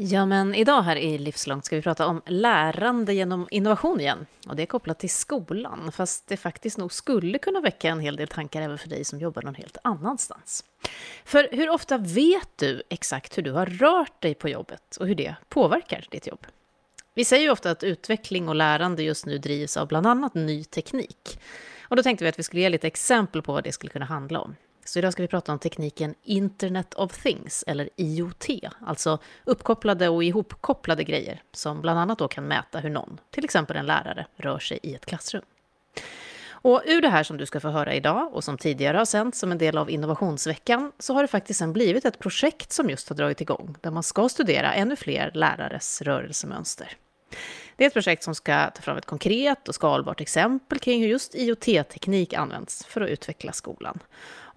Ja, men idag här i Livslångt ska vi prata om lärande genom innovation igen. Och det är kopplat till skolan, fast det faktiskt nog skulle kunna väcka en hel del tankar även för dig som jobbar någon helt annanstans. För hur ofta vet du exakt hur du har rört dig på jobbet och hur det påverkar ditt jobb? Vi säger ju ofta att utveckling och lärande just nu drivs av bland annat ny teknik. Och då tänkte vi att vi skulle ge lite exempel på vad det skulle kunna handla om. Så idag ska vi prata om tekniken Internet of Things, eller IoT, alltså uppkopplade och ihopkopplade grejer, som bland annat då kan mäta hur någon, till exempel en lärare, rör sig i ett klassrum. Och ur det här som du ska få höra idag och som tidigare har sänts som en del av innovationsveckan så har det faktiskt sen blivit ett projekt som just har dragit igång där man ska studera ännu fler lärares rörelsemönster. Det är ett projekt som ska ta fram ett konkret och skalbart exempel kring hur just IoT-teknik används för att utveckla skolan.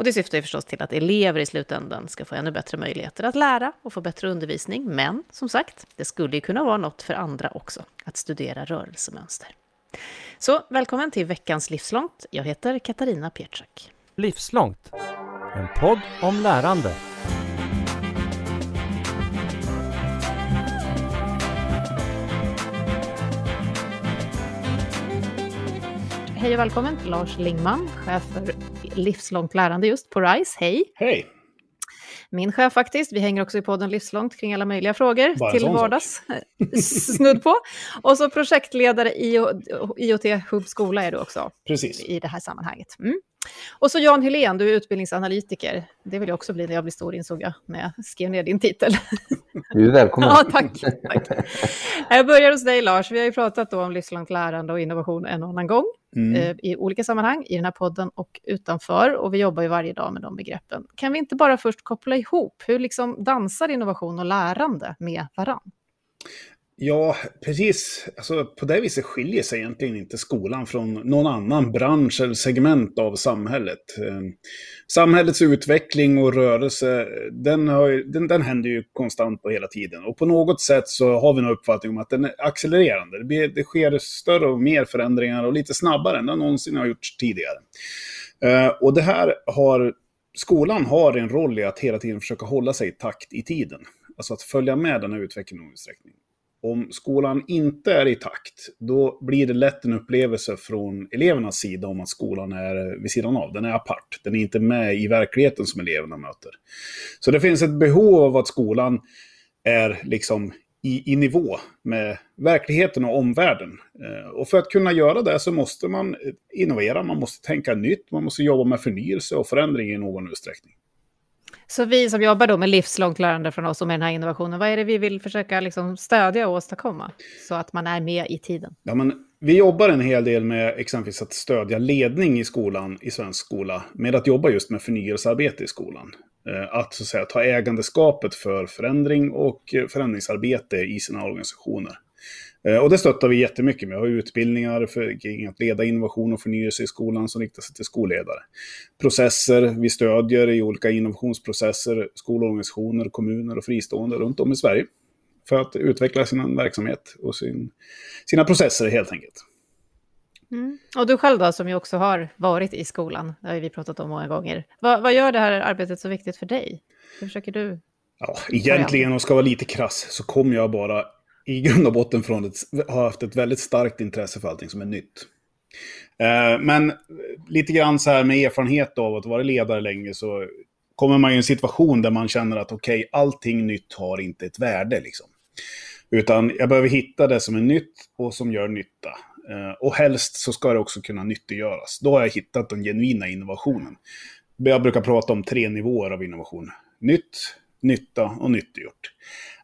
Och det syftar ju förstås till att elever i slutändan ska få ännu bättre möjligheter att lära och få bättre undervisning. Men som sagt, det skulle ju kunna vara något för andra också, att studera rörelsemönster. Så välkommen till veckans Livslångt. Jag heter Katarina Pietschak. Livslångt, en podd om lärande. Hej och välkommen till Lars Lingman, chef för livslångt lärande just på RISE. Hej! Hej! Min chef faktiskt. Vi hänger också i podden livslångt kring alla möjliga frågor Bara till vardags. Snudd på. Och så projektledare i IoT Hub Skola är du också Precis. i det här sammanhanget. Mm. Och så Jan Hylén, du är utbildningsanalytiker. Det vill jag också bli när jag blir stor, insåg jag, när jag skrev ner din titel. Du är välkommen. ja, tack, tack. Jag börjar hos dig, Lars. Vi har ju pratat då om livslångt lärande och innovation en och annan gång Mm. eh, i olika sammanhang, i den här podden och utanför. Och vi jobbar ju varje dag med de begreppen. Kan vi inte bara först koppla ihop, hur liksom dansar innovation och lärande med varann? Ja, precis. Alltså, på det viset skiljer sig egentligen inte skolan från någon annan bransch eller segment av samhället. Ehm, samhällets utveckling och rörelse, den, har ju, den, den händer ju konstant och hela tiden. Och på något sätt så har vi en uppfattning om att den är accelererande. Det, blir, det sker större och mer förändringar och lite snabbare än det någonsin har gjorts tidigare. Ehm, och det här har, skolan har en roll i att hela tiden försöka hålla sig i takt i tiden. Alltså att följa med den här utvecklingen och utsträckningen. Om skolan inte är i takt, då blir det lätt en upplevelse från elevernas sida om att skolan är vid sidan av. Den är apart. Den är inte med i verkligheten som eleverna möter. Så det finns ett behov av att skolan är liksom i, i nivå med verkligheten och omvärlden. Eh, och för att kunna göra det så måste man eh, innovera, man måste tänka nytt, man måste jobba med förnyelse och förändring i någon utsträckning. Så vi som jobbar då med livslångt lärande från oss och med den här innovationen, vad är det vi vill försöka liksom stödja och åstadkomma? Så att man är med i tiden. Ja, men vi jobbar en hel del med exempelvis att stödja ledning i skolan, i svensk skola, med att jobba just med förnyelsearbete i skolan. Eh, att så att säga ta ägandeskapet för förändring och eh, förändringsarbete i sina organisationer. Eh, Och det stöttar vi jättemycket med. Vi har utbildningar för kring att leda innovation och förnyelse i skolan som riktar sig till skolledare. Processer, vi stödjer i olika innovationsprocesser skolorganisationer, kommuner och fristående runt om i Sverige. För att utveckla sin verksamhet och sin, sina processer helt enkelt. Mm. Och du själv då, som ju också har varit i skolan, det har vi pratat om många gånger. Vad, vad gör det här arbetet så viktigt för dig? Hur försöker du? Ja, egentligen, och ska vara lite krass, så kommer jag bara i grund och botten från ett, har haft ett väldigt starkt intresse för allting som är nytt. Eh, Men lite grann så här med erfarenhet av att vara ledare länge så kommer man i en situation där man känner att okej, allting nytt har inte ett värde liksom. Utan jag behöver hitta det som är nytt och som gör nytta. Eh, Och helst så ska det också kunna nyttiggöras. Då har jag hittat den genuina innovationen. Jag brukar prata om tre nivåer av innovation. Nytt, nytta och nyttiggjort.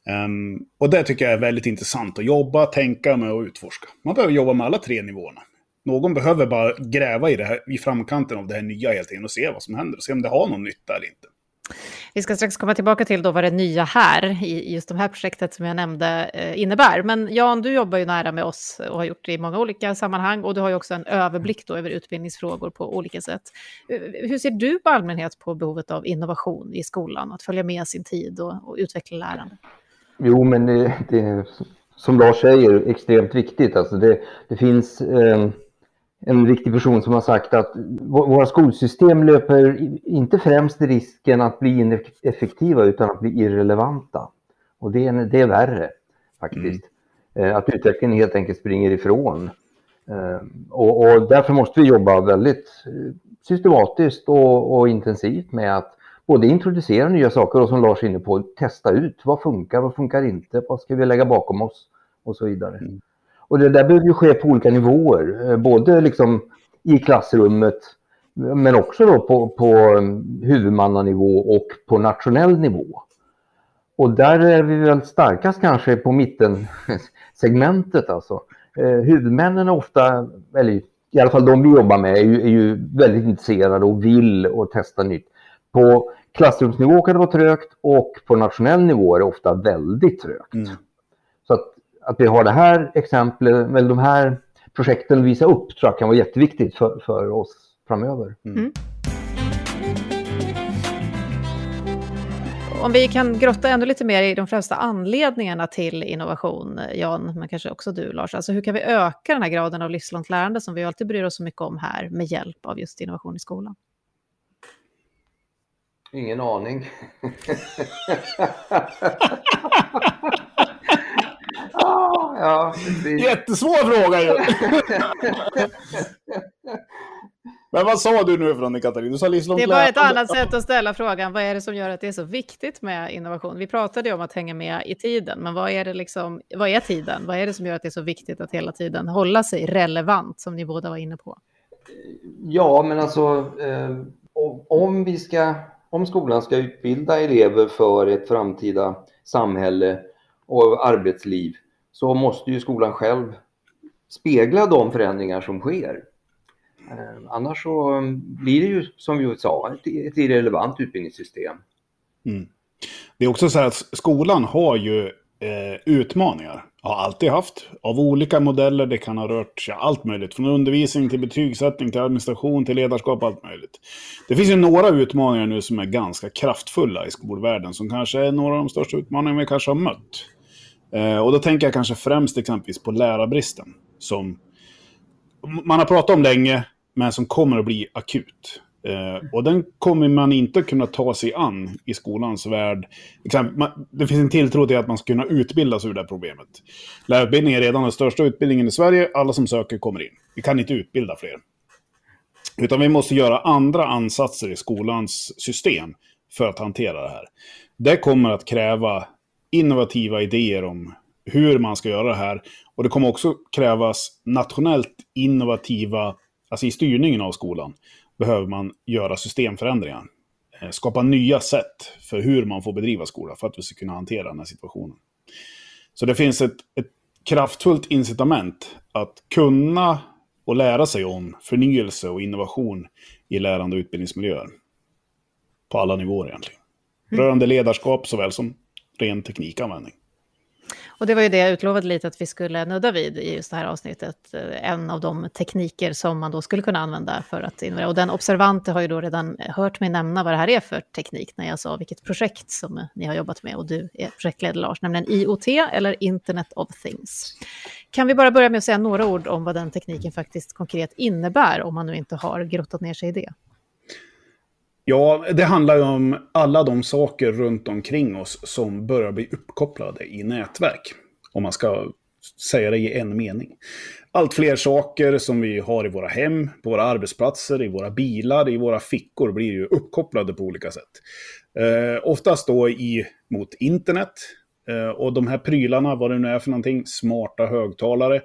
Um, och det tycker jag är väldigt intressant att jobba, tänka med och utforska. Man behöver jobba med alla tre nivåerna. Någon behöver bara gräva i, det här, i framkanten av det här nya hela tiden och se vad som händer och se om det har någon nytta eller inte. Vi ska strax komma tillbaka till då vad det nya här i just det här projektet som jag nämnde eh, innebär. Men Jan, du jobbar ju nära med oss och har gjort det i många olika sammanhang och du har ju också en överblick då över utbildningsfrågor på olika sätt. Eh, hur ser du på allmänhet på behovet av innovation i skolan, att följa med sin tid och, och utveckla lärande? Jo, men det, det som Lars säger, extremt viktigt. Alltså det, det finns eh, en viktig person som har sagt att vå- våra skolsystem löper inte främst risken att bli ineffektiva utan att bli irrelevanta. Och det är, det är värre faktiskt. Mm. Att utvecklingen helt enkelt springer ifrån. Och, och därför måste vi jobba väldigt systematiskt och, och, intensivt med att både introducera nya saker och som Lars är inne på, testa ut. Vad funkar, vad funkar inte, vad ska vi lägga bakom oss och så vidare. Mm. Och det där behöver ju ske på olika nivåer, eh, både liksom i klassrummet men också då på, på huvudmannanivå och på nationell nivå. Och där är vi väl starkast kanske på mittensegmentet alltså. Eh, huvudmännen är ofta, eller i alla fall de vi jobbar med, är ju, är ju väldigt intresserade och vill och testa nytt. På klassrumsnivå kan det vara trögt och på nationell nivå är det ofta väldigt trögt. Mm. Så att, att vi har det här exemplet, eller de här projekten att visa upp tror jag kan vara jätteviktigt för, för oss framöver. Mm. Mm. Om vi kan grotta ännu lite mer i de främsta anledningarna till innovation, Jan, men kanske också du Lars. Alltså hur kan vi öka den här graden av livslångt lärande som vi alltid bryr oss så mycket om här med hjälp av just innovation i skolan? Ingen aning. ja, Jättesvår fråga ju. Men vad sa du nu från Katarina? Du sa livslångt Det är bara ett annat sätt att ställa frågan. Vad är det som gör att det är så viktigt med innovation? Vi pratade ju om att hänga med i tiden, men vad är, det liksom, vad är tiden? Vad är det som gör att det är så viktigt att hela tiden hålla sig relevant, som ni båda var inne på? Ja, men alltså eh, om vi ska om skolan ska utbilda elever för ett framtida samhälle och arbetsliv så måste ju skolan själv spegla de förändringar som sker. Eh, annars så mm, blir det ju som vi sa ett, irrelevant utbildningssystem. Mm. Det är också så här att skolan har ju eh, utmaningar har alltid haft. Av olika modeller. Det kan ha rört sig allt möjligt. Från undervisning till betygssättning till administration till ledarskap. Allt möjligt. Det finns ju några utmaningar nu som är ganska kraftfulla i skolvärlden. Som kanske är några av de största utmaningarna vi kanske har mött. Eh, och då tänker jag kanske främst exempelvis på lärarbristen. Som man har pratat om länge, men som kommer att bli akut. Eh, och den kommer man inte kunna ta sig an i skolans värld. det finns en tilltro till att man ska kunna utbildas ur det här problemet. Lärarutbildningen är redan den största utbildningen i Sverige. Alla som söker kommer in. Vi kan inte utbilda fler. Utan vi måste göra andra ansatser i skolans system för att hantera det här. Det kommer att kräva innovativa idéer om hur man ska göra det här. Och det kommer också krävas nationellt innovativa, alltså i styrningen av skolan behöver man göra systemförändringar. Eh, skapa nya sätt för hur man får bedriva skola för att vi ska kunna hantera den här situationen. Så det finns ett, ett kraftfullt incitament att kunna och lära sig om förnyelse och innovation i lärande och utbildningsmiljöer. På alla nivåer egentligen. Mm. Rörande ledarskap såväl som ren teknikanvändning. Och det var ju det jag utlovade lite att vi skulle nudda vid i just det här avsnittet. Eh, en av de tekniker som man då skulle kunna använda för att innovera. Och den observante har ju då redan hört mig nämna vad det här är för teknik när jag sa vilket projekt som ni har jobbat med och du är projektledare Lars, nämligen IoT eller Internet of Things. Kan vi bara börja med att säga några ord om vad den tekniken faktiskt konkret innebär om man nu inte har grottat ner sig i det? Ja, det handlar ju om alla de saker runt omkring oss som börjar bli uppkopplade i nätverk. Om man ska säga det i en mening. Allt fler saker som vi har i våra hem, på våra arbetsplatser, i våra bilar, i våra fickor blir ju uppkopplade på olika sätt. Eh, oftast då i, mot internet. Eh, och de här prylarna, vad det nu är för någonting, smarta högtalare,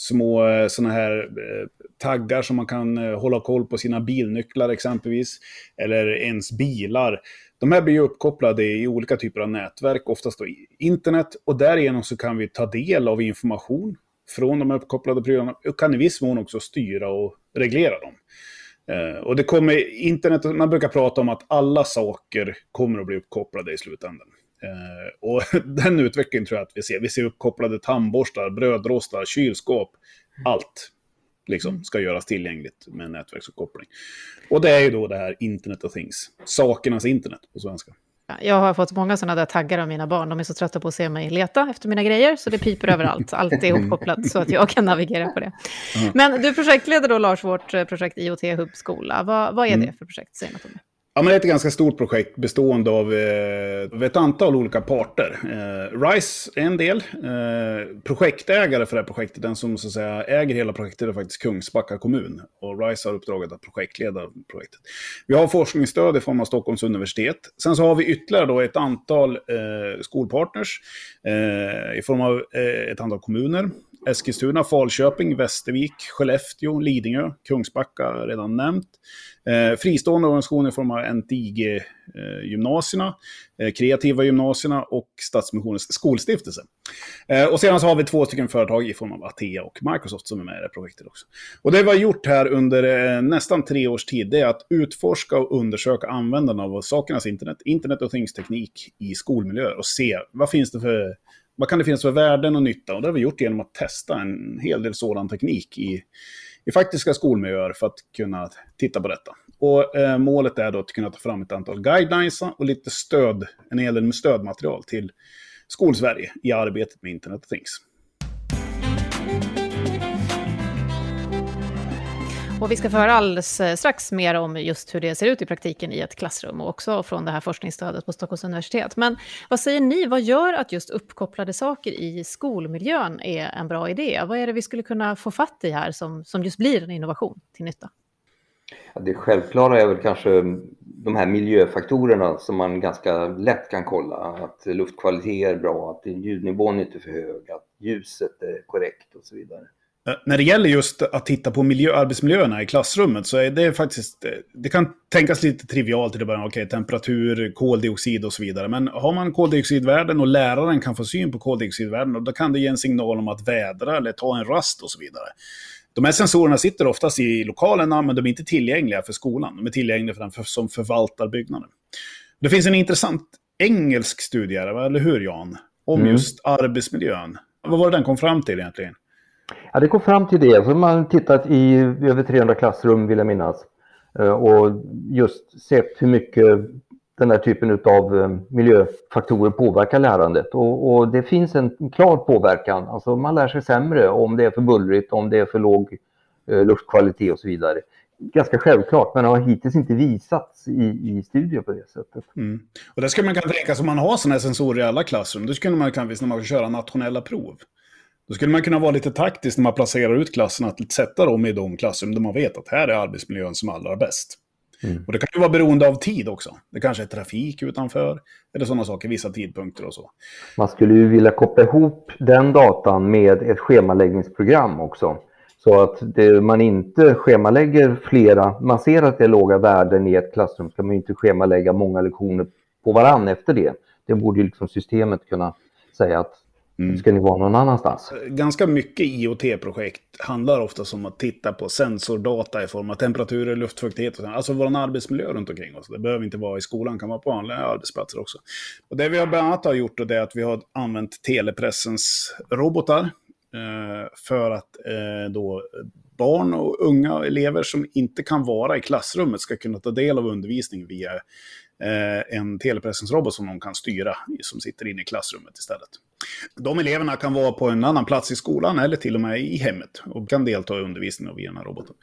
små eh, sådana här eh, taggar som man kan eh, hålla koll på sina bilnycklar exempelvis. Eller ens bilar. De här blir ju uppkopplade i olika typer av nätverk, oftast då internet. Och därigenom så kan vi ta del av information från de uppkopplade prylarna och kan i viss mån också styra och reglera dem. och det kommer, internet, man brukar prata om att alla saker kommer att bli uppkopplade i slutändan. Eh, och den utvecklingen tror jag att vi ser. Vi ser uppkopplade tandborstar, brödrostar, kylskåp. Allt liksom, mm. ska göras tillgängligt med nätverksuppkoppling. Och det är ju då det här Internet of Things. Sakernas internet på svenska. Jag har fått många sådana där taggar av mina barn. De är så trötta på att se mig leta efter mina grejer, så det piper överallt. Allt är ihopkopplat så att jag kan navigera på det. Men du projektleder då, Lars, vårt projekt IoT Hub Skola. Vad, vad är mm. det för projekt? Säg något om det. Ja, men det är ett ganska stort projekt bestående av, eh, av ett antal olika parter. Eh, RISE är en del. Eh, projektägare för det här projektet, den som så att säga äger hela projektet är faktiskt Kungsbacka kommun. Och RISE har uppdraget att projektleda projektet. Vi har forskningsstöd i form av Stockholms universitet. Sen så har vi ytterligare då ett antal eh, skolpartners eh, i form av eh, ett antal kommuner. Eskilstuna, Falköping, Västervik, Skellefteå, Lidingö, Kungsbacka redan nämnt. Eh, fristående organisationer i form av NTIG-gymnasierna, eh, eh, kreativa gymnasierna och Stadsmissionens skolstiftelse. Eh, och sedan så har vi två stycken företag i form av Atea och Microsoft som är med i det projektet också. Och det vi har gjort här under eh, nästan tre års tid, det är att utforska och undersöka användarna av sakernas internet, internet och things-teknik i skolmiljöer och se vad finns det för vad kan det finnas för värden och nytta? Och det har vi gjort genom att testa en hel del sådan teknik i, i faktiska skolmiljöer för att kunna titta på detta. Och eh, målet är då att kunna ta fram ett antal guidelines och lite stöd, en hel del med stödmaterial till Skolsverige i arbetet med Internet of Things. Och vi ska få höra alldeles eh, strax mer om just hur det ser ut i praktiken i ett klassrum och också från det här forskningsstödet på Stockholms universitet. Men vad säger ni, vad gör att just uppkopplade saker i skolmiljön är en bra idé? Vad är det vi skulle kunna få fatt i här som, som just blir en innovation till nytta? Ja, det självklara är väl kanske mm, de här miljöfaktorerna som man ganska lätt kan kolla. Att luftkvalitet är bra, att ljudnivån inte är för hög, att ljuset är korrekt och så vidare. Eh, när det gäller just att titta på miljö, arbetsmiljöerna i klassrummet så är det faktiskt, eh, det kan tänkas lite trivialt till början, okej, okay, temperatur, koldioxid och så vidare. Men har man koldioxidvärden och läraren kan få syn på koldioxidvärden, då kan det ge en signal om att vädra eller ta en rast och så vidare. De här sensorerna sitter oftast i lokalerna, men de är inte tillgängliga för skolan. De är tillgängliga för den som förvaltar byggnaden. Det finns en intressant engelsk studie, eller hur Jan? Om mm. just arbetsmiljön. Vad var det den kom fram till egentligen? Ja, det kom fram till det. Så man har tittat i över 300 klassrum vill jag minnas. Eh, och just sett hur mycket den här typen av eh, miljöfaktorer påverkar lärandet. Och, och, det finns en klar påverkan. Alltså man lär sig sämre om det är för bullrigt, om det är för låg eh, luftkvalitet och så vidare. Ganska självklart, men har hittills inte visats i, i studier på det sättet. Mm. Och det ska man kunna tänka sig om man har sådana här sensorer i alla klassrum. Då skulle man kunna visa när man vill köra nationella prov. Då skulle man kunna vara lite taktisk när man placerar ut klasserna, att sätta dem i de klassrum där man vet att här är arbetsmiljön som allra bäst. Mm. Och det kan ju vara beroende av tid också. Det kanske är trafik utanför, eller sådana saker, vissa tidpunkter och så. Man skulle ju vilja koppla ihop den datan med ett schemaläggningsprogram också. Så att det, man inte schemalägger flera, man ser att det är låga värden i ett klassrum, ska man inte schemalägga många lektioner på varann efter det. Det borde ju liksom systemet kunna säga att Mm. Ska ni vara någon annanstans? Ganska mycket IoT-projekt handlar ofta om att titta på sensordata i form av temperaturer, luftfuktighet och sånt. Alltså vår arbetsmiljö runt omkring oss. Det behöver inte vara i skolan, det kan vara på vanliga arbetsplatser också. Och det vi har bland annat har gjort är att vi har använt telepressens robotar eh, för att eh, då barn och unga elever som inte kan vara i klassrummet ska kunna ta del av undervisning via eh, en telepressens robot som de kan styra, som sitter inne i klassrummet istället. De eleverna kan vara på en annan plats i skolan eller till och med i hemmet och kan delta i undervisningen via den här roboten.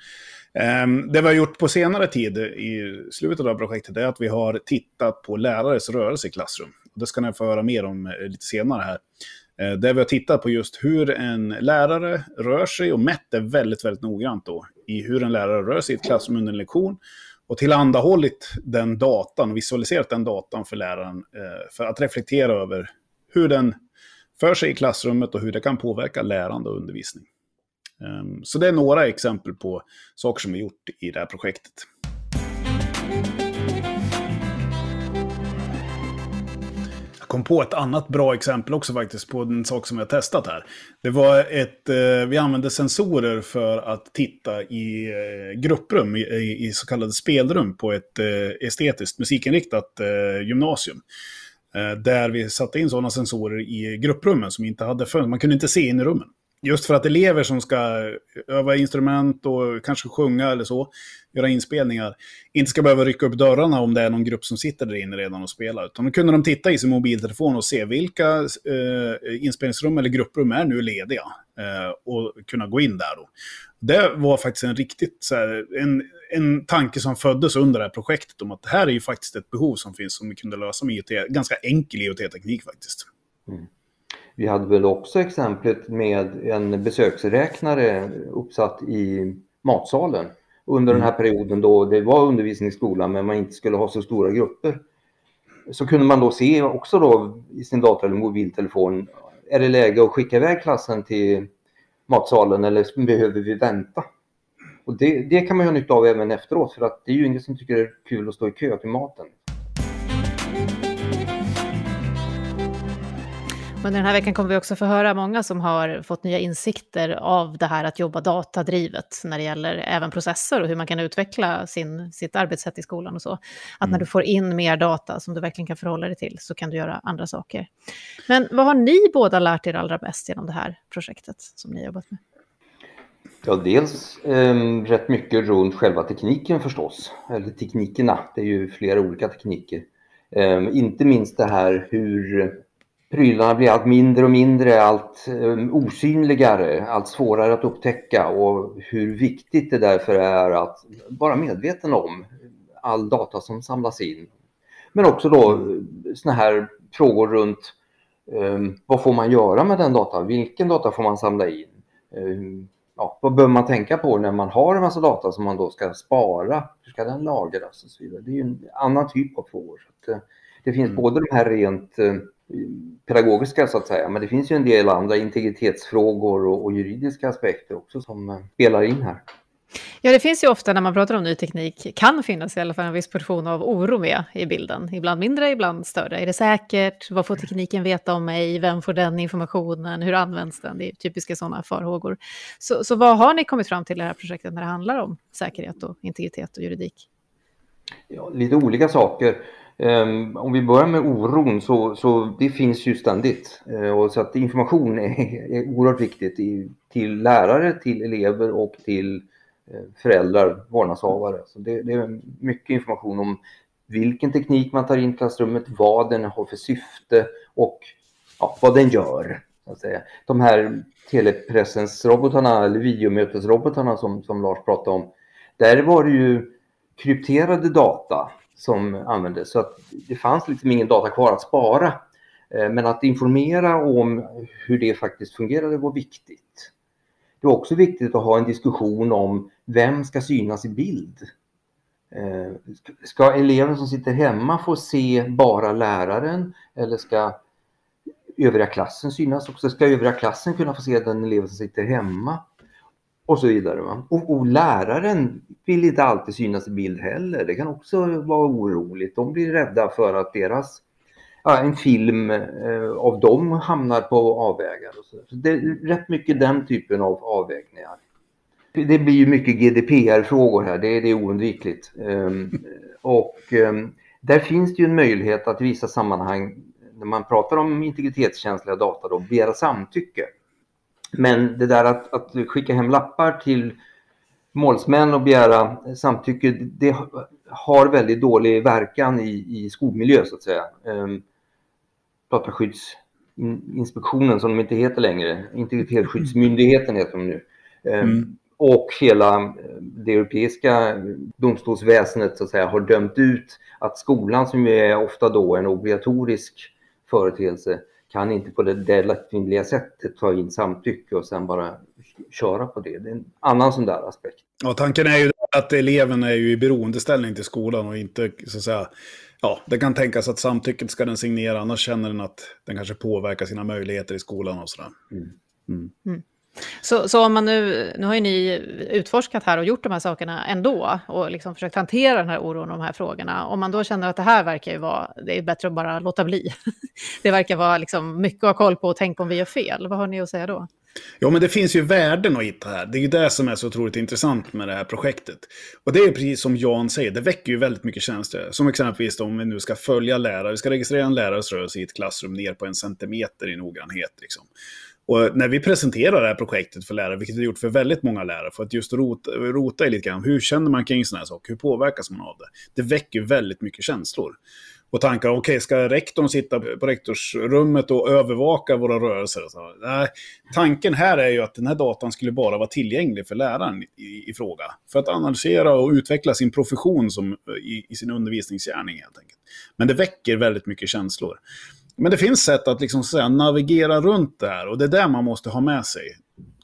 Ehm, det vi har gjort på senare tid i slutet av projektet är att vi har tittat på lärares rörelse i klassrum. Det ska ni få höra mer om eh, lite senare här. Eh, där vi har tittat på just hur en lärare rör sig och mätt det väldigt, väldigt noggrant då i hur en lärare rör sig i ett klassrum under en lektion och tillhandahållit den datan, visualiserat den datan för läraren eh, för att reflektera över hur den för sig i klassrummet och hur det kan påverka lärande och undervisning. Ehm, så det är några exempel på saker som vi gjort i det här projektet. Jag kom på ett annat bra exempel också faktiskt på en sak som vi har testat här. Det var ett, eh, vi använde sensorer för att titta i eh, grupprum, i, i så kallade spelrum på ett eh, estetiskt musikinriktat eh, gymnasium. Eh, där vi satte in sådana sensorer i grupprummen som inte hade fönster. Man kunde inte se in i rummen. Just för att elever som ska öva instrument och kanske sjunga eller så, göra inspelningar, inte ska behöva rycka upp dörrarna om det är någon grupp som sitter där inne redan och spelar. Utan då kunde de titta i sin mobiltelefon och se vilka eh, inspelningsrum eller grupprum är nu lediga. Eh, och kunna gå in där då. Det var faktiskt en riktigt så här, en, en tanke som föddes under det här projektet om att det här är ju faktiskt ett behov som finns som vi kunde lösa med IoT. Ganska enkel IoT-teknik faktiskt. Mm. Vi hade väl också exemplet med en besöksräknare uppsatt i matsalen under den här mm. perioden då det var undervisning i skolan men man inte skulle ha så stora grupper. Så kunde man då se också då i sin dator eller mobiltelefon, är det läge att skicka iväg klassen till matsalen eller behöver vi vänta? Och det, det kan man ju ha nytta av även efteråt för att det är ju ingen som tycker det är kul att stå i kö till maten. Under den här veckan kommer vi också få höra många som har fått nya insikter av det här att jobba datadrivet när det gäller även processer och hur man kan utveckla sin, sitt arbetssätt i skolan och så. Att mm. när du får in mer data som du verkligen kan förhålla dig till så kan du göra andra saker. Men vad har ni båda lärt er allra bäst genom det här projektet som ni har jobbat med? Ja, dels eh, rätt mycket runt själva tekniken förstås, eller teknikerna. Det är ju flera olika tekniker. Eh, inte minst det här hur prylarna blir allt mindre och mindre, allt um, osynligare, allt svårare att upptäcka och hur viktigt det därför är att vara medveten om all data som samlas in. Men också då såna här frågor runt um, vad får man göra med den data? Vilken data får man samla in? Um, ja, vad bör man tänka på när man har en massa data som man då ska spara? Hur ska den lagras och så vidare? Det är ju en annan typ av frågor. Så det finns mm. både de här rent pedagogiska så att säga. Men det finns ju en del andra integritetsfrågor och, och juridiska aspekter också som eh, spelar in här. Ja, det finns ju ofta när man pratar om ny teknik, kan finnas i alla fall en viss portion av oro med i bilden. Ibland mindre, ibland större. Är det säkert? Vad får tekniken veta om mig? Vem får den informationen? Hur används den? Det är typiska sådana farhågor. Så, så vad har ni kommit fram till i det här projektet när det handlar om säkerhet och integritet och juridik? Ja, lite olika saker. Um, om vi börjar med oron så, så det finns ju ständigt. Uh, och så att information är, är oerhört viktigt i, till lärare, till elever och till uh, föräldrar, vårdnadshavare. Så det, det, är mycket information om vilken teknik man tar in i klassrummet, vad den har för syfte och ja, vad den gör. Så att säga. De här telepresensrobotarna eller videomötesrobotarna som, som Lars pratade om, där var det ju krypterade data som användes. Så att det fanns liksom ingen data kvar att spara. Eh, men att informera om hur det faktiskt fungerade var viktigt. Det var också viktigt att ha en diskussion om vem ska synas i bild. Eh, ska eleven som sitter hemma få se bara läraren eller ska övriga klassen synas också? Ska övriga klassen kunna få se den eleven som sitter hemma? Och så vidare. Och, och, läraren vill inte alltid synas i bild heller. Det kan också vara oroligt. De blir rädda för att deras ja, en film eh, av dem hamnar på avvägar. Och så. så det är rätt mycket den typen av avvägningar. Det blir ju mycket GDPR-frågor här, det, det är oundvikligt. Um, och um, där finns det ju en möjlighet att i vissa sammanhang, när man pratar om integritetskänsliga data, då, begära samtycke. Men det där att, att skicka hem lappar till målsmän och begära samtycke, det har väldigt dålig verkan i, i skolmiljö så att säga. Dataskyddsinspektionen som de inte heter längre, Integritetsskyddsmyndigheten heter de nu. Um, mm. Och hela det europeiska domstolsväsendet så att säga har dömt ut att skolan som är ofta då en obligatorisk företeelse kan inte på det, det lättvindiga sättet ta in samtycke och sen bara köra på det. Det är en annan sån där aspekt. Ja, tanken är ju att eleven är ju i beroendeställning till skolan och inte så att säga Ja, det kan tänkas att samtycket ska den signera, annars känner den att den kanske påverkar sina möjligheter i skolan och sådär. Mm. Mm. Mm. Så, så om man nu, nu har ju ni utforskat här och gjort de här sakerna ändå och liksom försökt hantera den här oron och de här frågorna. Om man då känner att det här verkar ju vara, det är bättre att bara låta bli. Det verkar vara liksom mycket att ha koll på och tänk om vi gör fel. Vad har ni att säga då? Ja, men det finns ju värden att hitta här. Det är ju det som är så otroligt intressant med det här projektet. Och det är precis som Jan säger, det väcker ju väldigt mycket känslor. Som exempelvis om vi nu ska följa lärare, vi ska registrera en lärares rörelse i ett klassrum ner på en centimeter i noggrannhet. Liksom. Och när vi presenterar det här projektet för lärare, vilket vi har gjort för väldigt många lärare, för att just rota, rota i lite grann, hur känner man kring sådana här saker, hur påverkas man av det? Det väcker väldigt mycket känslor. och tankar, okej, okay, ska rektorn sitta på rektorsrummet och övervaka våra rörelser? Så, nej, tanken här är ju att den här datan skulle bara vara tillgänglig för läraren i, i fråga. För att analysera och utveckla sin profession som, i, i sin undervisningsgärning helt enkelt. Men det väcker väldigt mycket känslor. Men det finns sätt att liksom säga, navigera runt det här och det är det man måste ha med sig.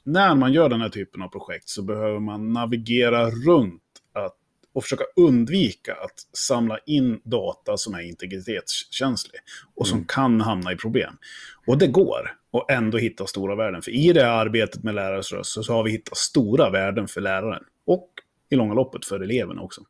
När man gör den här typen av projekt så behöver man navigera runt att, och försöka undvika att samla in data som är integritetskänslig och som mm. kan hamna i problem. Och det går och ändå hitta stora värden. För i det här arbetet med lärares röst så har vi hittat stora värden för läraren och i långa loppet för eleverna också.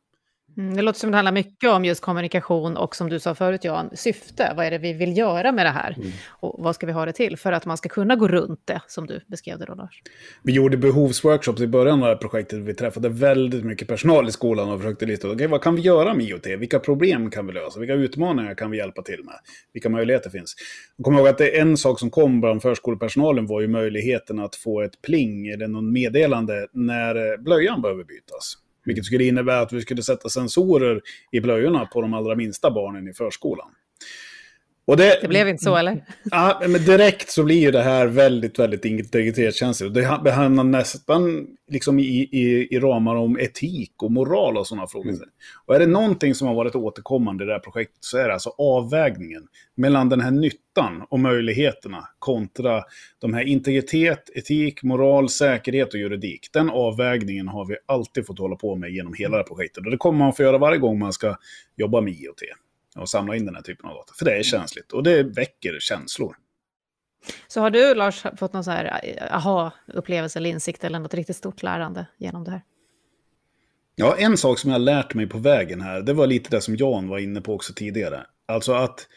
Mm, det låter som det handlar mycket om just kommunikation och som du sa förut Jan, syfte. Vad är det vi vill göra med det här? Mm. Och vad ska vi ha det till? För att man ska kunna gå runt det, som du beskrev det då Lars. Vi gjorde behovsworkshops i början av det här projektet. Vi träffade väldigt mycket personal i skolan och försökte lista okay, vad kan vi göra med IoT? Vilka problem kan vi lösa? Vilka utmaningar kan vi hjälpa till med? Vilka möjligheter finns? Jag kommer ihåg att det är en sak som kom bland förskolepersonalen var ju möjligheten att få ett pling eller någon meddelande när blöjan behöver bytas. Vilket skulle innebära att vi skulle sätta sensorer i blöjorna på de allra minsta barnen i förskolan. Det, det, blev inte så, eller? Ja, men direkt så blir ju det här väldigt, väldigt integritetskänsligt. Det hamnar nästan liksom i, i, i ramar om etik och moral och sådana frågor. Mm. Och är det någonting som har varit återkommande i det här projektet så är det alltså avvägningen mellan den här nyttan och möjligheterna kontra de här integritet, etik, moral, säkerhet och juridik. Den avvägningen har vi alltid fått hålla på med genom hela det här projektet. Och det kommer man få göra varje gång man ska jobba med IoT och samla in den här typen av data. För det är känsligt och det väcker känslor. Så har du, Lars, fått någon så här eh, aha-upplevelse eller insikt eller något riktigt stort lärande genom det här? Ja, en sak som jag har lärt mig på vägen här, det var lite det som Jan var inne på också tidigare. Alltså att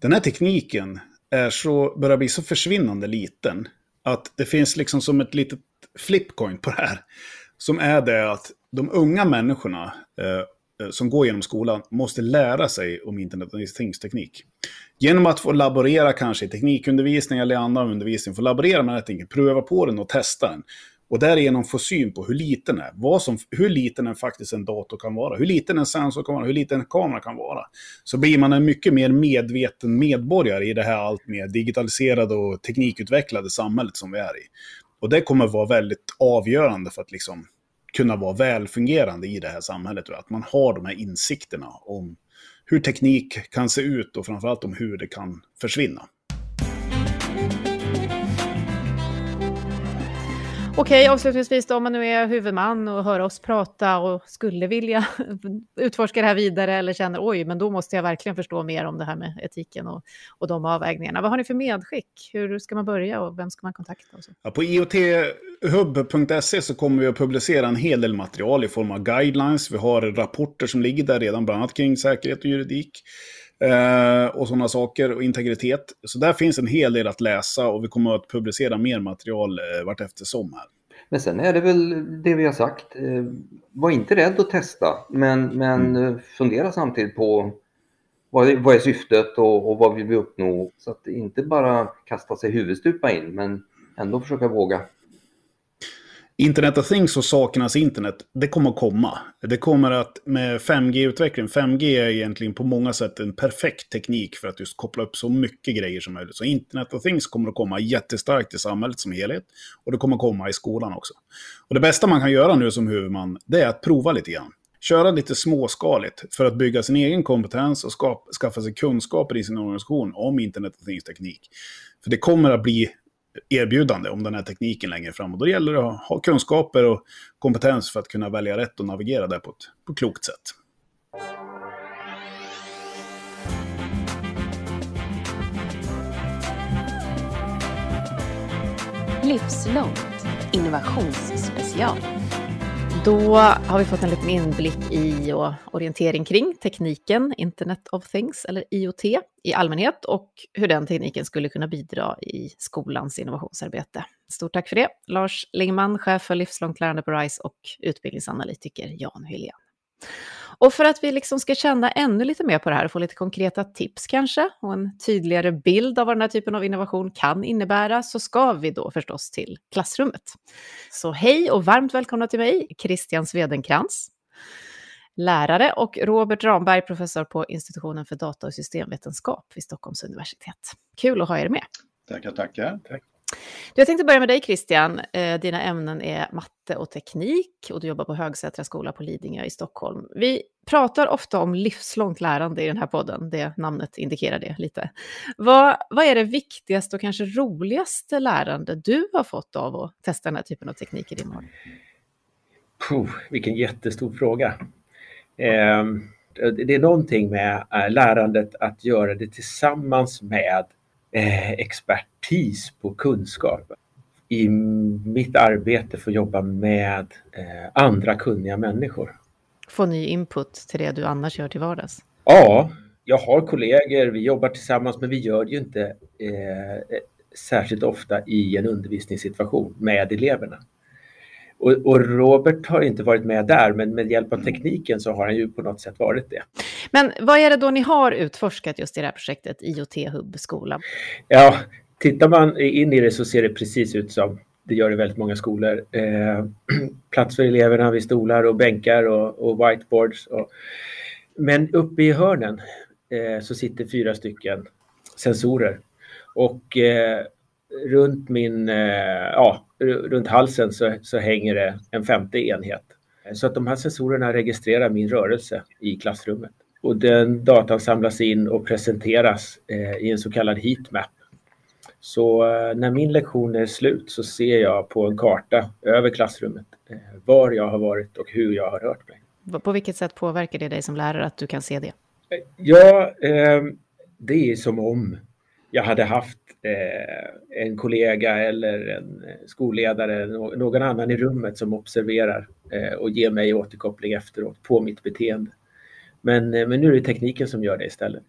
den här tekniken är så, börjar bli så försvinnande liten att det finns liksom som ett litet flipcoin på det här. Som är det att de unga människorna Eh, Eh, som går genom skolan måste lära sig om internet och things-teknik. Genom att få laborera kanske i teknikundervisning eller annan undervisning, få laborera med den här pröva på den och testa den. Och därigenom få syn på hur liten den är, vad som, hur liten en faktiskt en dator kan vara, hur liten en sensor kan vara, hur liten en kamera kan vara. Så blir man en mycket mer medveten medborgare i det här allt mer digitaliserade och teknikutvecklade samhället som vi är i. Och det kommer vara väldigt avgörande för att liksom kunna vara välfungerande i det här samhället. Att man har de här insikterna om hur teknik kan se ut och framförallt om hur det kan försvinna. Okej, avslutningsvis då, om man nu är huvudman och hör oss prata och skulle vilja utforska det här vidare eller känner oj, men då måste jag verkligen förstå mer om det här med etiken och, och de avvägningarna. Vad har ni för medskick? Hur ska man börja och vem ska man kontakta? Och så? Ja, på iothub.se så kommer vi att publicera en hel del material i form av guidelines. Vi har rapporter som ligger där redan, bland annat kring säkerhet och juridik. Eh, och sådana saker, och integritet. Så där finns en hel del att läsa och vi kommer att publicera mer material eh, vart eftersom här. Men sen är det väl det vi har sagt. Eh, var inte rädd att testa, men, men mm. fundera samtidigt på vad är, vad är syftet och, och, vad vill vi uppnå? Så att inte bara kasta sig huvudstupa in, men ändå försöka våga. Internet of Things och sakernas internet, det kommer att komma. Det kommer att med 5G-utveckling, 5G är egentligen på många sätt en perfekt teknik för att just koppla upp så mycket grejer som möjligt. Så Internet of Things kommer att komma jättestarkt i samhället som helhet. Och det kommer att komma i skolan också. Och det bästa man kan göra nu som huvudman, det är att prova lite grann. Köra lite småskaligt för att bygga sin egen kompetens och skaffa sig kunskaper i sin organisation om Internet of Things-teknik. För det kommer att bli erbjudande om den här tekniken längre fram. Och då gäller det att ha kunskaper och kompetens för att kunna välja rätt och navigera där på ett på klokt sätt. Livslångt innovationsspecial. Då har vi fått en liten inblick i och orientering kring tekniken Internet of Things, eller IoT, i allmänhet och hur den tekniken skulle kunna bidra i skolans innovationsarbete. Stort tack för det, Lars Lingman, chef för livslångt lärande på RISE och utbildningsanalytiker Jan Hylén. Och för att vi liksom ska känna ännu lite mer på det här och få lite konkreta tips kanske och en tydligare bild av vad den här typen av innovation kan innebära så ska vi då förstås till klassrummet. Så hej och varmt välkomna till mig, Christian Svedenkrans. lärare och Robert Ramberg, professor på institutionen för data och systemvetenskap vid Stockholms universitet. Kul att ha er med. Tackar, tackar. Tack. Jag tänkte börja med dig Christian. Eh, dina ämnen är matte och teknik och du jobbar på Högsätra skola på Lidingö i Stockholm. Vi pratar ofta om livslångt lärande i den här podden, det namnet indikerar det lite. Vad, vad är det viktigaste och kanske roligaste lärande du har fått av att testa den här typen av teknik i din vardag? Puh, vilken jättestor fråga. Eh, det är någonting med eh, lärandet att göra det tillsammans med eh, expertis på kunskap. I mitt arbete få jobba med eh, andra kunniga människor. Få ny input till det du annars gör till vardags? Ja, jag har kollegor, vi jobbar tillsammans men vi gör det ju inte eh, särskilt ofta i en undervisningssituation med eleverna. Och, och, Robert har inte varit med där, men med hjälp av tekniken så har han ju på något sätt varit det. Men vad är det då ni har utforskat just i det här projektet IoT Hub skola? Ja, tittar man in i det så ser det precis ut som det gör i väldigt många skolor. Eh, plats för eleverna vid stolar och bänkar och, och whiteboards. Och, men uppe i hörnen eh, så sitter fyra stycken sensorer. Och eh, runt min, eh, ja, runt halsen så, så hänger det en femte enhet. Så att de här sensorerna registrerar min rörelse i klassrummet. Och den datan samlas in och presenteras eh, i en så kallad heatmap. Så eh, när min lektion är slut så ser jag på en karta över klassrummet eh, var jag har varit och hur jag har rört mig. På vilket sätt påverkar det dig som lärare att du kan se det? Ja, eh, det är som om jag hade haft eh, en kollega eller en skolledare, någon annan i rummet som observerar eh, och ger mig återkoppling efteråt på mitt beteende. Men, eh, men nu är det tekniken som gör det istället.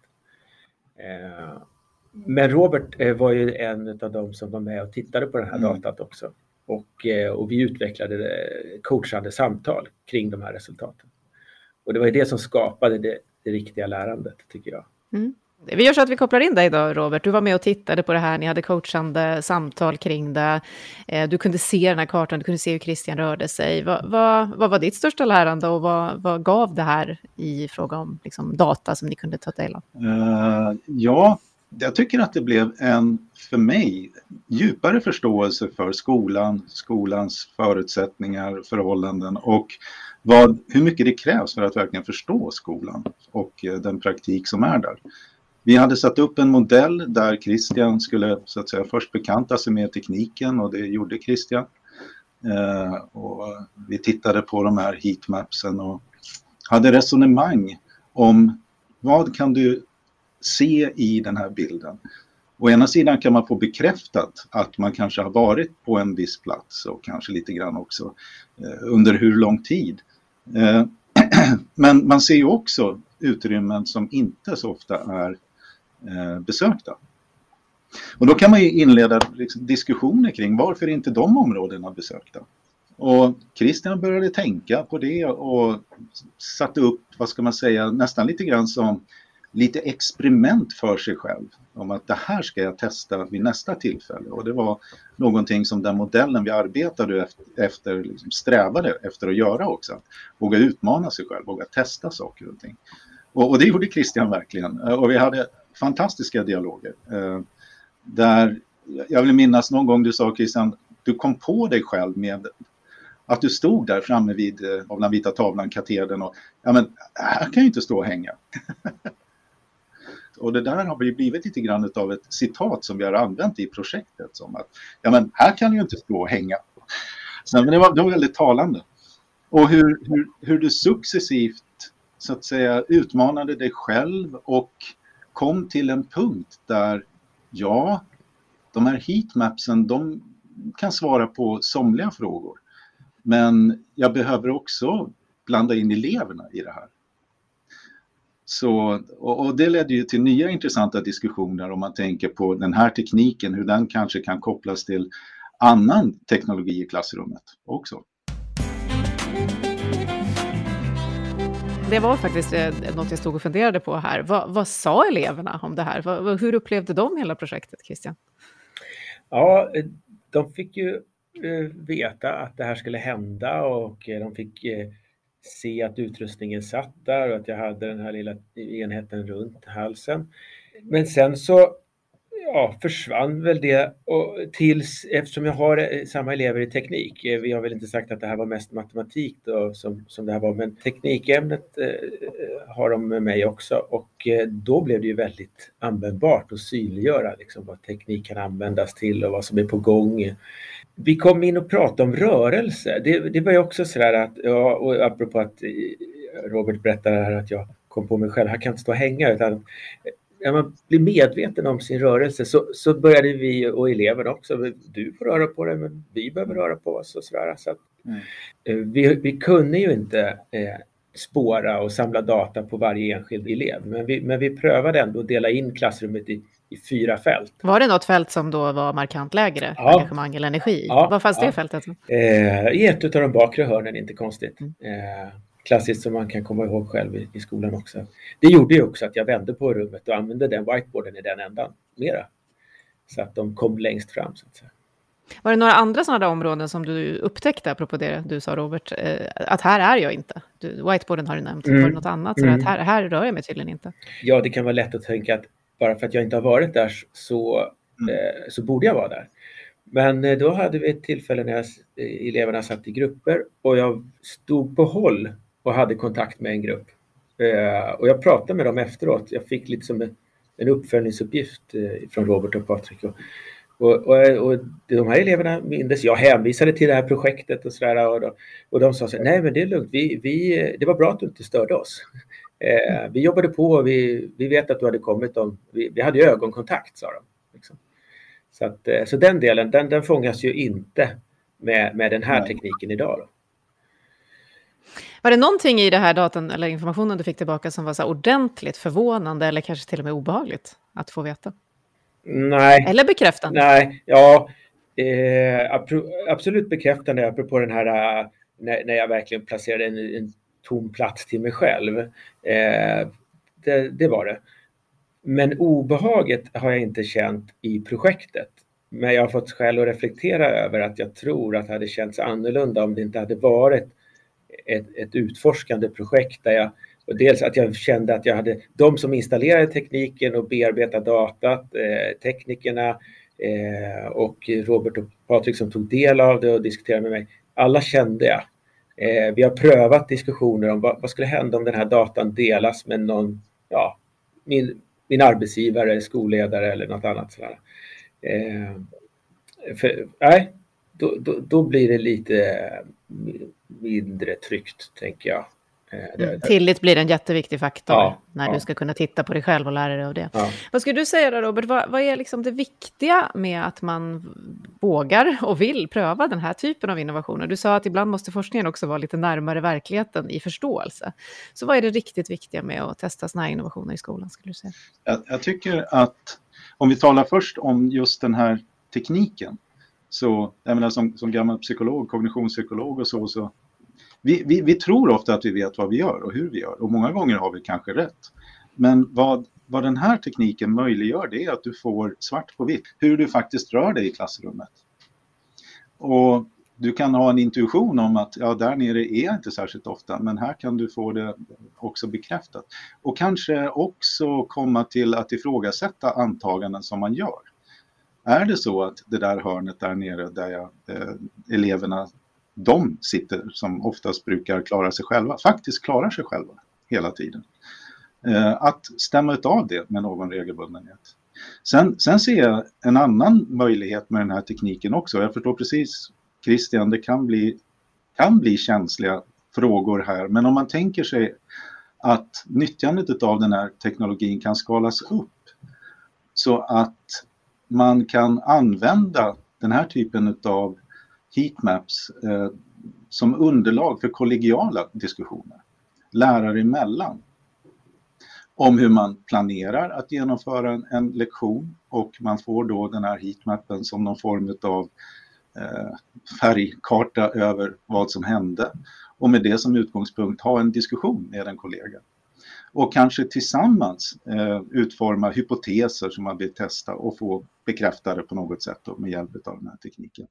Eh, men Robert eh, var ju en av dem som var med och tittade på den här mm. datat också. Och, eh, och vi utvecklade coachande samtal kring de här resultaten. Och det var ju det som skapade det, det riktiga lärandet, tycker jag. Mm. Vi gör så att vi kopplar in dig då, Robert. Du var med och tittade på det här, ni hade coachande samtal kring det. Eh, du kunde se den här kartan, du kunde se hur Christian rörde sig. Vad, vad, vad var ditt största lärande och vad, vad, gav det här i fråga om liksom, data som ni kunde ta del av? Uh, ja, jag tycker att det blev en, för mig, djupare förståelse för skolan, skolans förutsättningar, förhållanden och vad, hur mycket det krävs för att verkligen förstå skolan och eh, den praktik som är där. Vi hade satt upp en modell där Christian skulle så att säga först bekanta sig med tekniken och det gjorde Christian. Eh, och vi tittade på de här heatmapsen och hade resonemang om vad kan du se i den här bilden. Å ena sidan kan man få bekräftat att man kanske har varit på en viss plats och kanske lite grann också eh, under hur lång tid. Eh, men man ser ju också utrymmen som inte så ofta är Eh, besökta. Och då kan man ju inleda liksom diskussioner kring varför inte de områdena besökta? Och Christian började tänka på det och satte upp, vad ska man säga, nästan lite grann som lite experiment för sig själv. Om att det här ska jag testa vid nästa tillfälle. Och det var någonting som den modellen vi arbetade efter, liksom strävade efter att göra också. Att våga utmana sig själv, våga testa saker och ting. Och, och det gjorde Christian verkligen. Eh, och vi hade fantastiska dialoger. Eh, där, jag vill minnas någon gång du sa Christian, du kom på dig själv med att du stod där framme vid eh, av den vita tavlan, katedern och ja men här kan jag inte stå och hänga. och det där har blivit lite grann av ett citat som vi har använt i projektet som att ja men här kan jag inte stå och hänga. Så, men det var, det var väldigt talande. Och hur, hur, hur du successivt så att säga utmanade dig själv och kom till en punkt där, ja, de här heatmapsen, de kan svara på somliga frågor. Men jag behöver också blanda in eleverna i det här. Så, och, och, det ledde ju till nya intressanta diskussioner om man tänker på den här tekniken, hur den kanske kan kopplas till annan teknologi i klassrummet också. Det var faktiskt eh, något jag stod och funderade på här. Vad, vad sa eleverna om det här? Vad, hur upplevde de hela projektet, Christian? Ja, de fick ju eh, veta att det här skulle hända och de fick se att utrustningen satt där och att jag hade den här lilla enheten runt halsen. Men sen så ja, försvann väl det och tills, eftersom jag har eh, samma elever i teknik, eh, vi har väl inte sagt att det här var mest matematik då, som, som det här var, men teknikämnet eh, eh, har de med mig också och eh, då blev det ju väldigt användbart att synliggöra liksom, vad teknik kan användas till och vad som är på gång. Vi kom in och pratade om rörelse. Det, det var ju också sådär att, ja, och apropå att Robert berättade här att jag kom på mig själv, här kan inte stå och hänga utan när man blir medveten om sin rörelse så, så började vi och eleverna också, du får röra på dig men vi behöver röra på oss och sådär. Så att, mm. Eh, vi, vi kunde ju inte eh, spåra och samla data på varje enskild elev men vi, men vi prövade ändå att dela in klassrummet i, i fyra fält. Var det något fält som då var markant lägre ja. engagemang eller energi? Ja, Var fanns ja. det fältet? Eh, I ett av de bakre hörnen, inte konstigt. Mm. Eh, klassiskt som man kan komma ihåg själv i, i, skolan också. Det gjorde ju också att jag vände på rummet och använde den whiteboarden i den ändan mera. Så att de kom längst fram. Så att säga. Var det några andra sådana områden som du upptäckte, apropå det du sa Robert, eh, att här är jag inte? Du, whiteboarden har du nämnt, mm. var det något annat? Så mm. att här, här rör jag mig tydligen inte. Ja, det kan vara lätt att tänka att bara för att jag inte har varit där så, mm. eh, så borde jag vara där. Men eh, då hade vi ett tillfälle när jag, eleverna satt i grupper och jag stod på håll och hade kontakt med en grupp. Eh, och jag pratade med dem efteråt. Jag fick liksom en, en uppföljningsuppgift eh, från Robert och Patrik. Och, och, och, och, de här eleverna mindes, jag hänvisade till det här projektet och sådär och, och de sa så här, nej men det är lugnt, vi, vi, det var bra att du inte störde oss. Eh, vi jobbade på och vi, vi vet att du hade kommit om, vi, vi hade ju ögonkontakt sa de. Liksom. Så, att, eh, så den delen, den, den fångas ju inte med, med den här tekniken idag. Då. Var det någonting i det här datan eller informationen du fick tillbaka som var så ordentligt förvånande eller kanske till och med obehagligt att få veta? Nej. Eller bekräftande? Nej, ja. Eh, absolut bekräftande apropå den här äh, när, när jag verkligen placerade en, en tom plats till mig själv. Eh, det, det var det. Men obehaget har jag inte känt i projektet. Men jag har fått skäl att reflektera över att jag tror att det hade känts annorlunda om det inte hade varit ett, ett utforskande projekt där jag och dels att jag kände att jag hade de som installerade tekniken och bearbetade datat, eh, teknikerna eh, och Robert och Patrik som tog del av det och diskuterade med mig. Alla kände jag. Eh, vi har prövat diskussioner om vad, vad, skulle hända om den här datan delas med någon, ja, min, min arbetsgivare, skolledare eller något annat. Sådär. Eh, för, nej, då, då, då, blir det lite mindre tryggt, tänker jag. Eh, mm. Tillit blir en jätteviktig faktor ja, när ja. du ska kunna titta på dig själv och lära dig av det. Ja. Vad skulle du säga då, Robert? Vad, vad, är liksom det viktiga med att man vågar och vill pröva den här typen av innovationer? Du sa att ibland måste forskningen också vara lite närmare verkligheten i förståelse. Så vad är det riktigt viktiga med att testa sådana här innovationer i skolan? Skulle du säga? Jag, jag tycker att om vi talar först om just den här tekniken så, jag menar som, som gammal psykolog, kognitionspsykolog och så, så vi, vi, vi, tror ofta att vi vet vad vi gör och hur vi gör och många gånger har vi kanske rätt. Men vad, vad den här tekniken möjliggör det är att du får svart på vitt hur du faktiskt rör dig i klassrummet. Och du kan ha en intuition om att ja, där nere är jag inte särskilt ofta, men här kan du få det också bekräftat. Och kanske också komma till att ifrågasätta antaganden som man gör. Är det så att det där hörnet där nere där jag, eh, eleverna, de sitter som oftast brukar klara sig själva, faktiskt klarar sig själva hela tiden. Eh, att stämma av det med någon regelbundenhet. Sen, sen ser jag en annan möjlighet med den här tekniken också. Jag förstår precis Christian, det kan bli, kan bli känsliga frågor här, men om man tänker sig att nyttjandet av den här teknologin kan skalas upp så att man kan använda den här typen av heatmaps eh, som underlag för kollegiala diskussioner lärare emellan om hur man planerar att genomföra en, en, lektion och man får då den här heatmappen som någon form av eh, färgkarta över vad som hände och med det som utgångspunkt ha en diskussion med en kollega och kanske tillsammans eh, utforma hypoteser som man vill testa och få bekräftade på något sätt då, med hjälp av den här tekniken.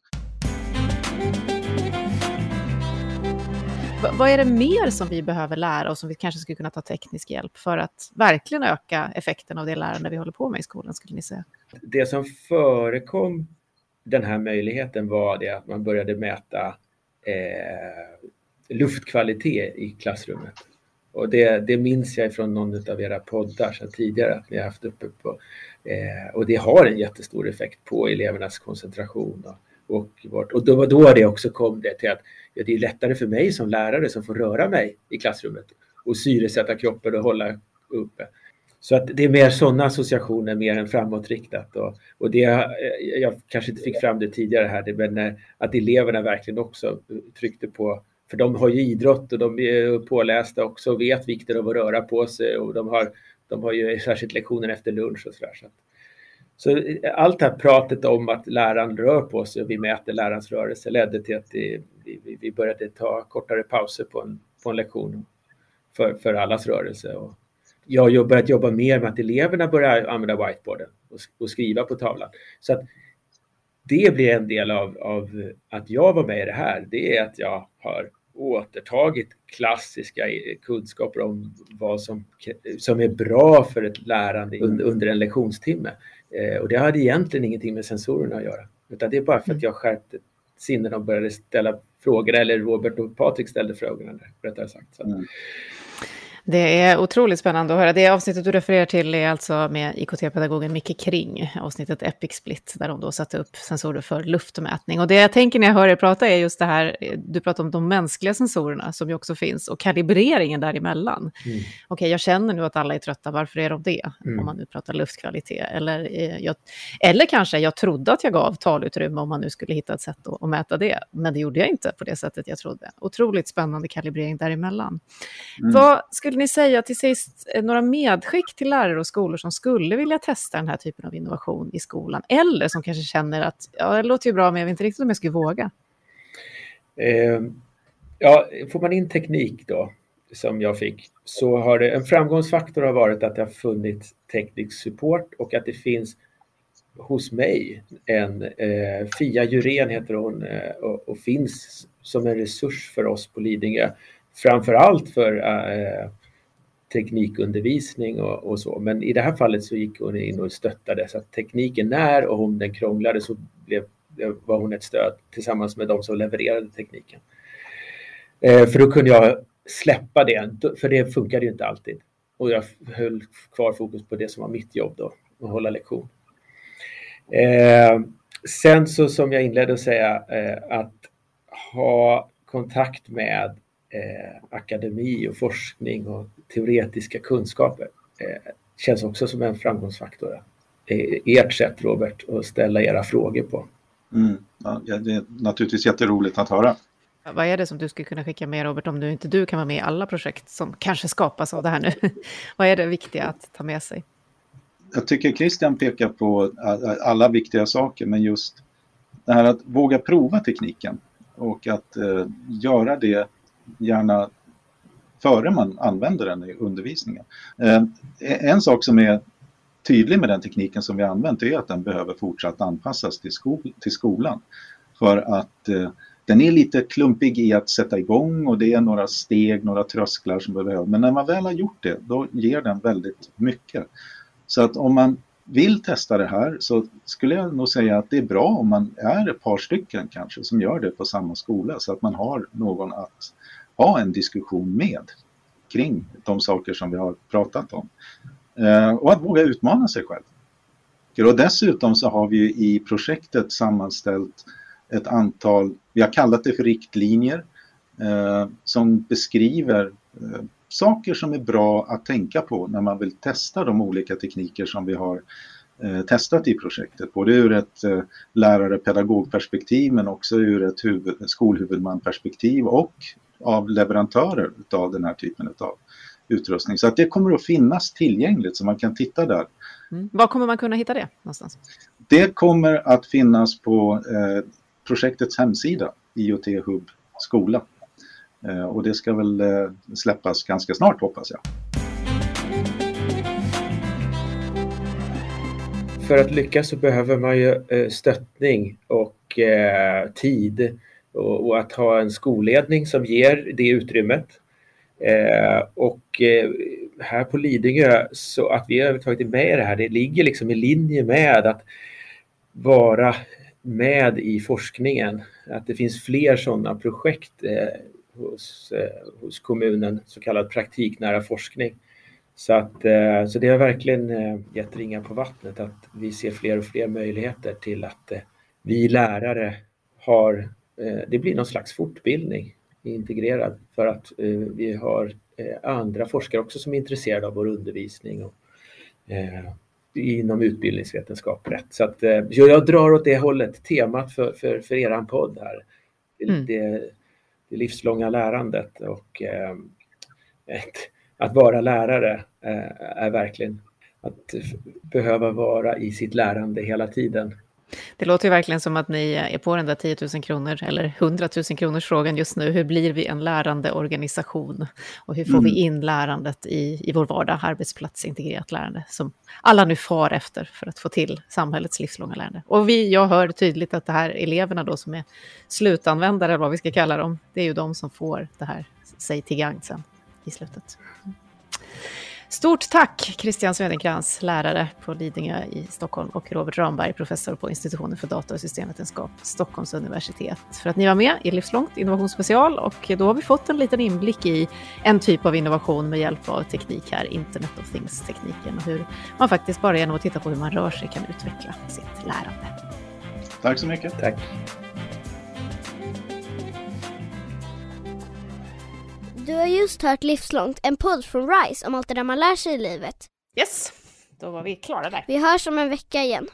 V vad är det mer som vi behöver lära oss som vi kanske skulle kunna ta teknisk hjälp för att verkligen öka effekten av det lärande vi håller på med i skolan, skulle ni säga? Det som förekom den här möjligheten var det att man började mäta eh, luftkvalitet i klassrummet. Och det, det minns jag från någon av era poddar sedan tidigare att ni har haft uppe på. Eh, och det har en jättestor effekt på elevernas koncentration. Och, och, och då, då det också kom det till att ja, det är lättare för mig som lärare som får röra mig i klassrummet och syresätta kroppen och hålla uppe. Så att det är mer sådana associationer mer än framåtriktat. Och, och det, eh, jag kanske inte fick fram det tidigare här, men eh, att eleverna verkligen också tryckte på för de har ju idrott och de är pålästa också och vet vikten av att röra på sig och de har, de har ju särskilt lektioner efter lunch och sådär. Så, så allt det här pratet om att läraren rör på sig och vi mäter lärarens rörelse ledde till att det, vi, vi började ta kortare pauser på en, på en lektion för, för allas rörelse. Och jag har börjat jobba mer med att eleverna börjar använda whiteboarden och, och skriva på tavlan. Så att det blir en del av, av att jag var med i det här. Det är att jag har återtagit klassiska kunskaper om vad som, som är bra för ett lärande under, under en lektionstimme. Eh, och det hade egentligen ingenting med sensorerna att göra. Utan det är bara för att mm. jag skärpte sinnen och började ställa frågor, eller Robert och Patrik ställde frågorna, rättare sagt. Så. Mm. Det är otroligt spännande att höra. Det avsnittet du refererar till är alltså med IKT-pedagogen Micke Kring, avsnittet Epic Split, där de då satte upp sensorer för luftmätning. Och det jag tänker när jag hör er prata är just det här, du pratar om de mänskliga sensorerna som ju också finns, och kalibreringen däremellan. Mm. Okej, okay, jag känner nu att alla är trötta, varför är de det? Mm. Om man nu pratar luftkvalitet. Eller, eh, jag, eller kanske jag trodde att jag gav talutrymme om man nu skulle hitta ett sätt att, att mäta det, men det gjorde jag inte på det sättet jag trodde. Otroligt spännande kalibrering däremellan. Mm. Vad skulle tänker ni säga till sist eh, några medskick till lärare och skolor som skulle vilja testa den här typen av innovation i skolan? Eller som kanske känner att ja, det låter ju bra, men jag vet inte riktigt om jag skulle våga. Eh, ja, får man in teknik då, som jag fick, så har det en framgångsfaktor har varit att det har funnits teknisk support och att det finns hos mig en eh, Fia Jurén heter hon eh, och, och, finns som en resurs för oss på Lidingö. Framför allt för eh, teknikundervisning och, och, så. Men i det här fallet så gick hon in och stöttade så att tekniken när och om den krånglade så blev, var hon ett stöd tillsammans med de som levererade tekniken. Eh, för då kunde jag släppa det, för det funkade ju inte alltid. Och jag höll kvar fokus på det som var mitt jobb då, att hålla lektion. Eh, sen så som jag inledde att säga, eh, att ha kontakt med eh, akademi och forskning och teoretiska kunskaper eh, känns också som en framgångsfaktor. Eh, ert sätt Robert att ställa era frågor på. Mm. Ja, det är naturligtvis jätteroligt att höra. Vad är det som du skulle kunna skicka med Robert om du inte du kan vara med i alla projekt som kanske skapas av det här nu? Vad är det viktiga att ta med sig? Jag tycker Christian pekar på alla viktiga saker men just det här att våga prova tekniken och att eh, göra det gärna före man använder den i undervisningen. Eh, en sak som är tydlig med den tekniken som vi använt är att den behöver fortsatt anpassas till, skol till skolan. För att eh, den är lite klumpig i att sätta igång och det är några steg, några trösklar som behöver. Men när man väl har gjort det, då ger den väldigt mycket. Så att om man vill testa det här så skulle jag nog säga att det är bra om man är ett par stycken kanske som gör det på samma skola så att man har någon att ha en diskussion med kring de saker som vi har pratat om. Eh, och att våga utmana sig själv. Och dessutom så har vi i projektet sammanställt ett antal, vi har kallat det för riktlinjer, eh, som beskriver eh, saker som är bra att tänka på när man vill testa de olika tekniker som vi har eh, testat i projektet. Både ur ett eh, lärare pedagogperspektiv men också ur ett skolhuvudmanperspektiv och av leverantörer av den här typen av utrustning. Så att det kommer att finnas tillgängligt så man kan titta där. Mm. Var kommer man kunna hitta det någonstans? Det kommer att finnas på eh, projektets hemsida, IoT Hub skola. Eh, och det ska väl eh, släppas ganska snart hoppas jag. För att lyckas så behöver man ju eh, stöttning och eh, tid och, och, att ha en skolledning som ger det utrymmet. Eh, och eh, här på Lidingö, så att vi överhuvudtaget är med i det här, det ligger liksom i linje med att vara med i forskningen. Att det finns fler sådana projekt eh, hos, eh, hos kommunen, så kallad praktiknära forskning. Så, att, eh, så det har verkligen eh, gett ringar på vattnet att vi ser fler och fler möjligheter till att eh, vi lärare har, det blir någon slags fortbildning integrerad för att vi har andra forskare också som är intresserade av vår undervisning och, inom utbildningsvetenskap rätt. Så att jag drar åt det hållet, temat för, för, för eran podd här. Mm. Det, det livslånga lärandet och ett, att vara lärare eh, är verkligen att behöva vara i sitt lärande hela tiden. Det låter ju verkligen som att ni är på den där 10 000 kronor eller 100 000 kronors frågan just nu. Hur blir vi en lärande organisation? Och hur får mm. vi in lärandet i, i vår vardag, arbetsplatsintegrerat lärande, som alla nu far efter för att få till samhällets livslånga lärande. Och vi, jag hör tydligt att det här eleverna då som är slutanvändare, eller vad vi ska kalla dem, det är ju de som får det här sig till gagn sen i slutet. Stort tack Christian Swedenkrans, lärare på Lidingö i Stockholm och Robert Ramberg, professor på institutionen för data och systemvetenskap, Stockholms universitet, för att ni var med i Livslångt innovationsspecial och då har vi fått en liten inblick i en typ av innovation med hjälp av teknik här, Internet of Things-tekniken och hur man faktiskt bara genom att titta på hur man rör sig kan utveckla sitt lärande. Tack så mycket. Tack. Du har just hört Livslångt, en podd från RISE om allt det där man lär sig i livet. Yes, då var vi klara där. Vi hörs om en vecka igen.